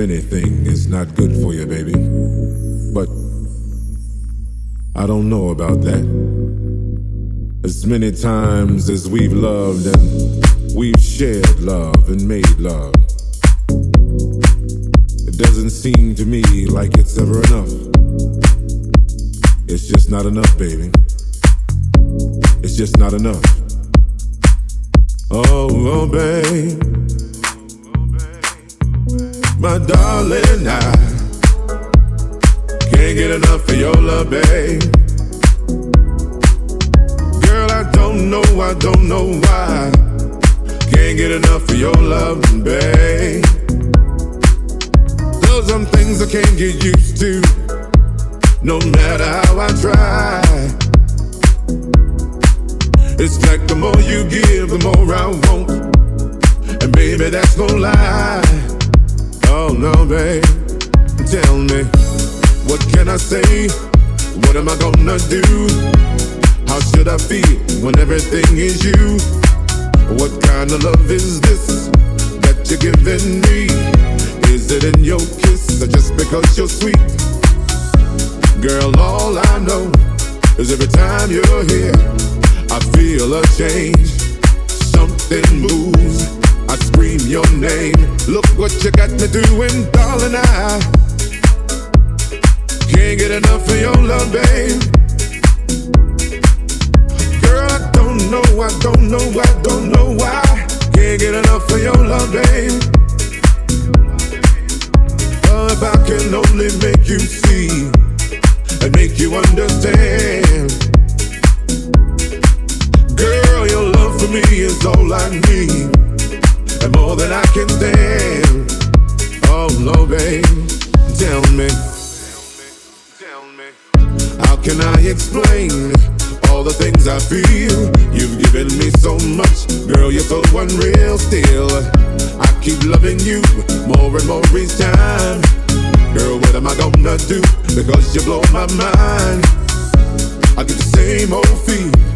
anything is not good for you, baby. But I don't know about that. As many times as we've loved and we've shared love and made love, it doesn't seem to me like it's ever enough. It's just not enough, baby. It's just not enough. Oh, oh, babe. My darling, I can't get enough of your love, babe. Girl, I don't know, I don't know why. Can't get enough of your love, babe. There's some things I can't get used to, no matter how I try. It's like the more you give, the more I want. And baby, that's no lie. Oh no, babe. Tell me, what can I say? What am I gonna do? How should I feel when everything is you? What kind of love is this that you're giving me? Is it in your kiss or just because you're sweet? Girl, all I know is every time you're here. I feel a change. Something moves. Scream your name. Look what you got me doing, darling. I can't get enough of your love, babe. Girl, I don't know, I don't know, I don't know why. Can't get enough of your love, babe. Oh, if I can only make you see and make you understand. Girl, your love for me is all I need, and more than I can stand. Oh no, babe, tell me, tell me, how can I explain all the things I feel? You've given me so much, girl, you're so unreal. Still, I keep loving you more and more each time. Girl, what am I gonna do? Because you blow my mind. I get the same old feeling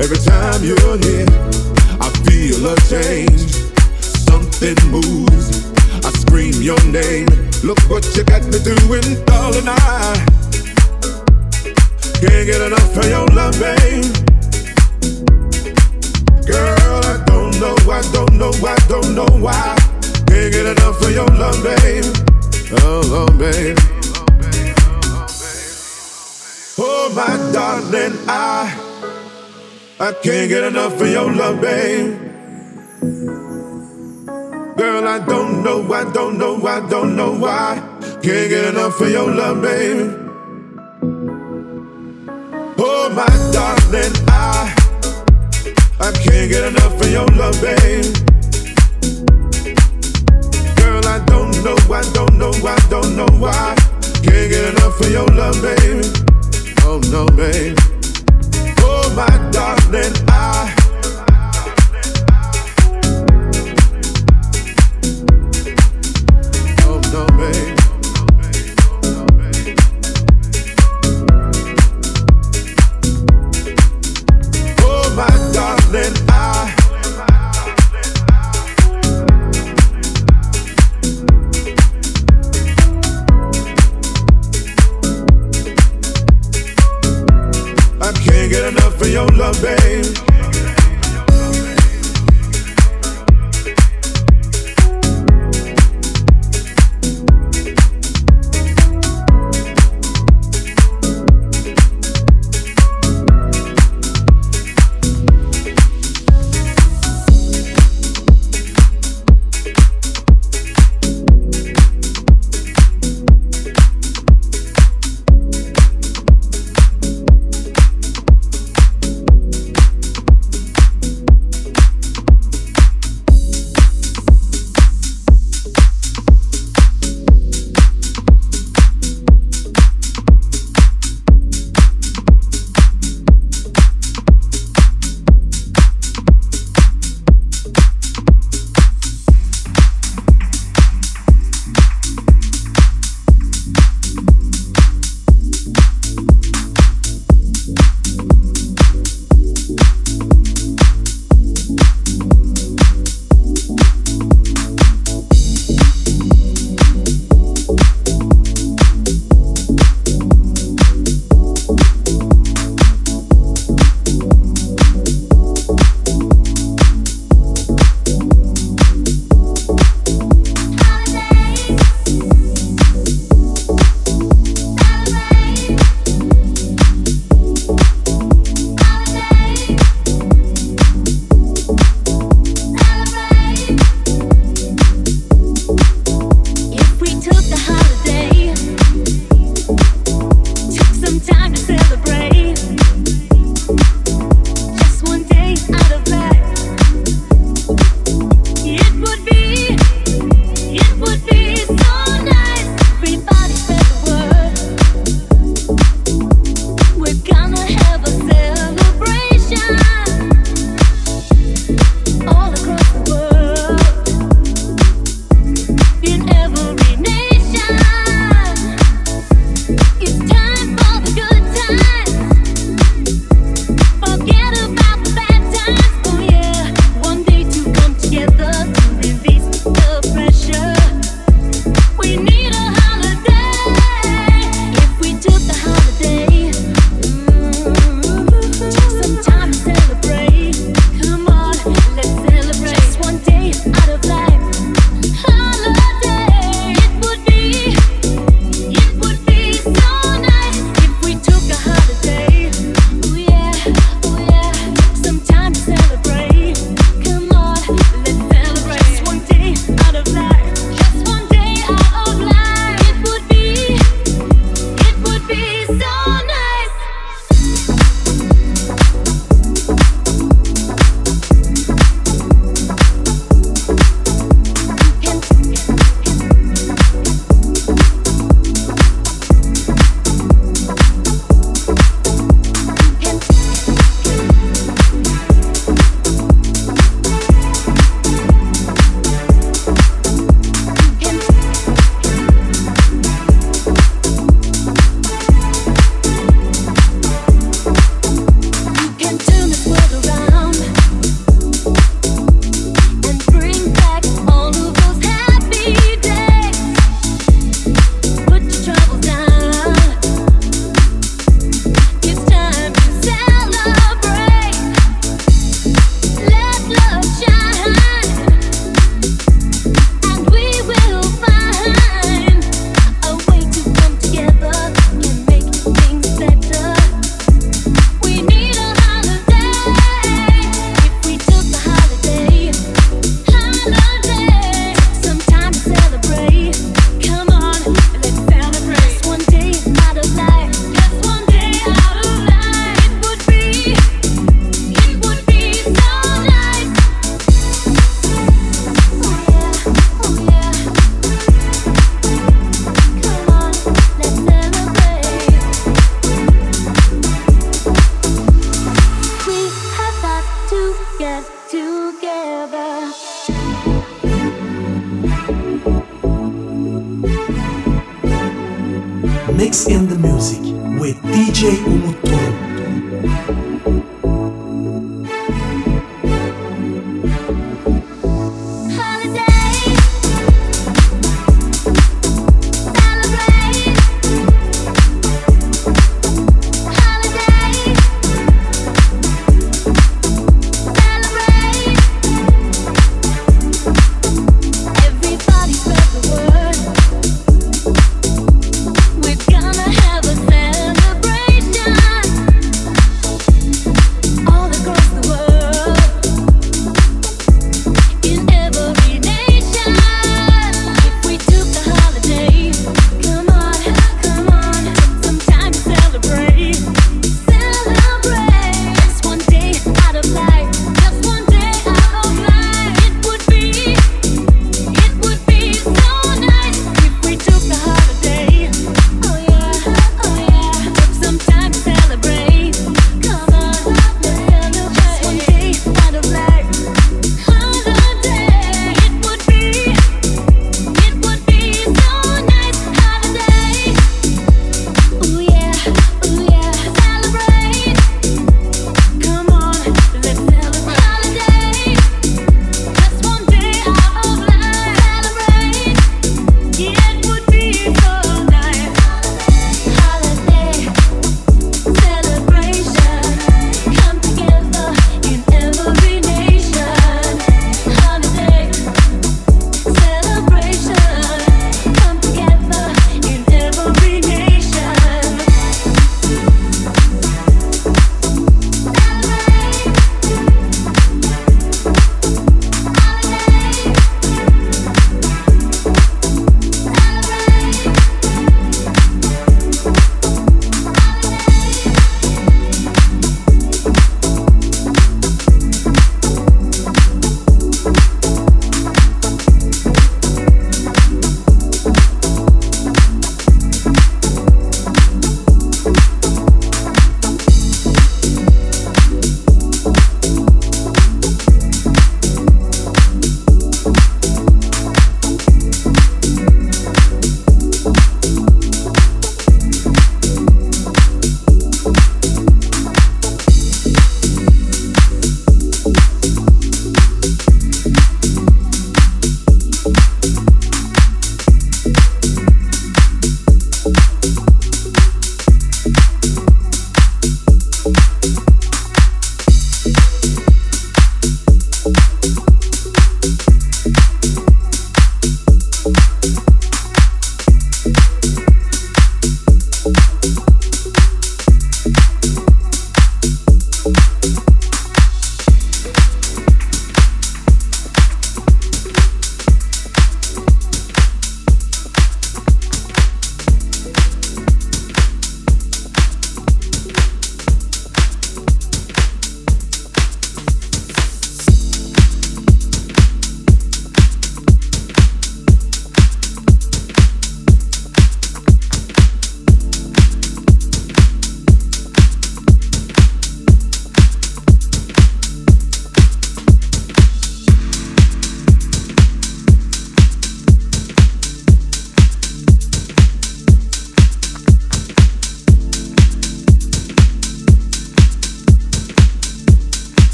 Every time you're here, I feel a change. Something moves. I scream your name. Look what you got me doing, darling. I can't get enough of your love, babe. Girl, I don't know, I don't know, I don't know why. Can't get enough of your love, babe. Oh, oh babe. Oh, my darling, I. I can't get enough of your love, babe. Girl, I don't know, I don't know, I don't know why. Can't get enough of your love, baby. Oh, my darling, I I can't get enough of your love, babe. Girl, I don't know, I don't know, I don't know why. Can't get enough of your love, baby. Oh no, babe Oh my darling, I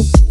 you.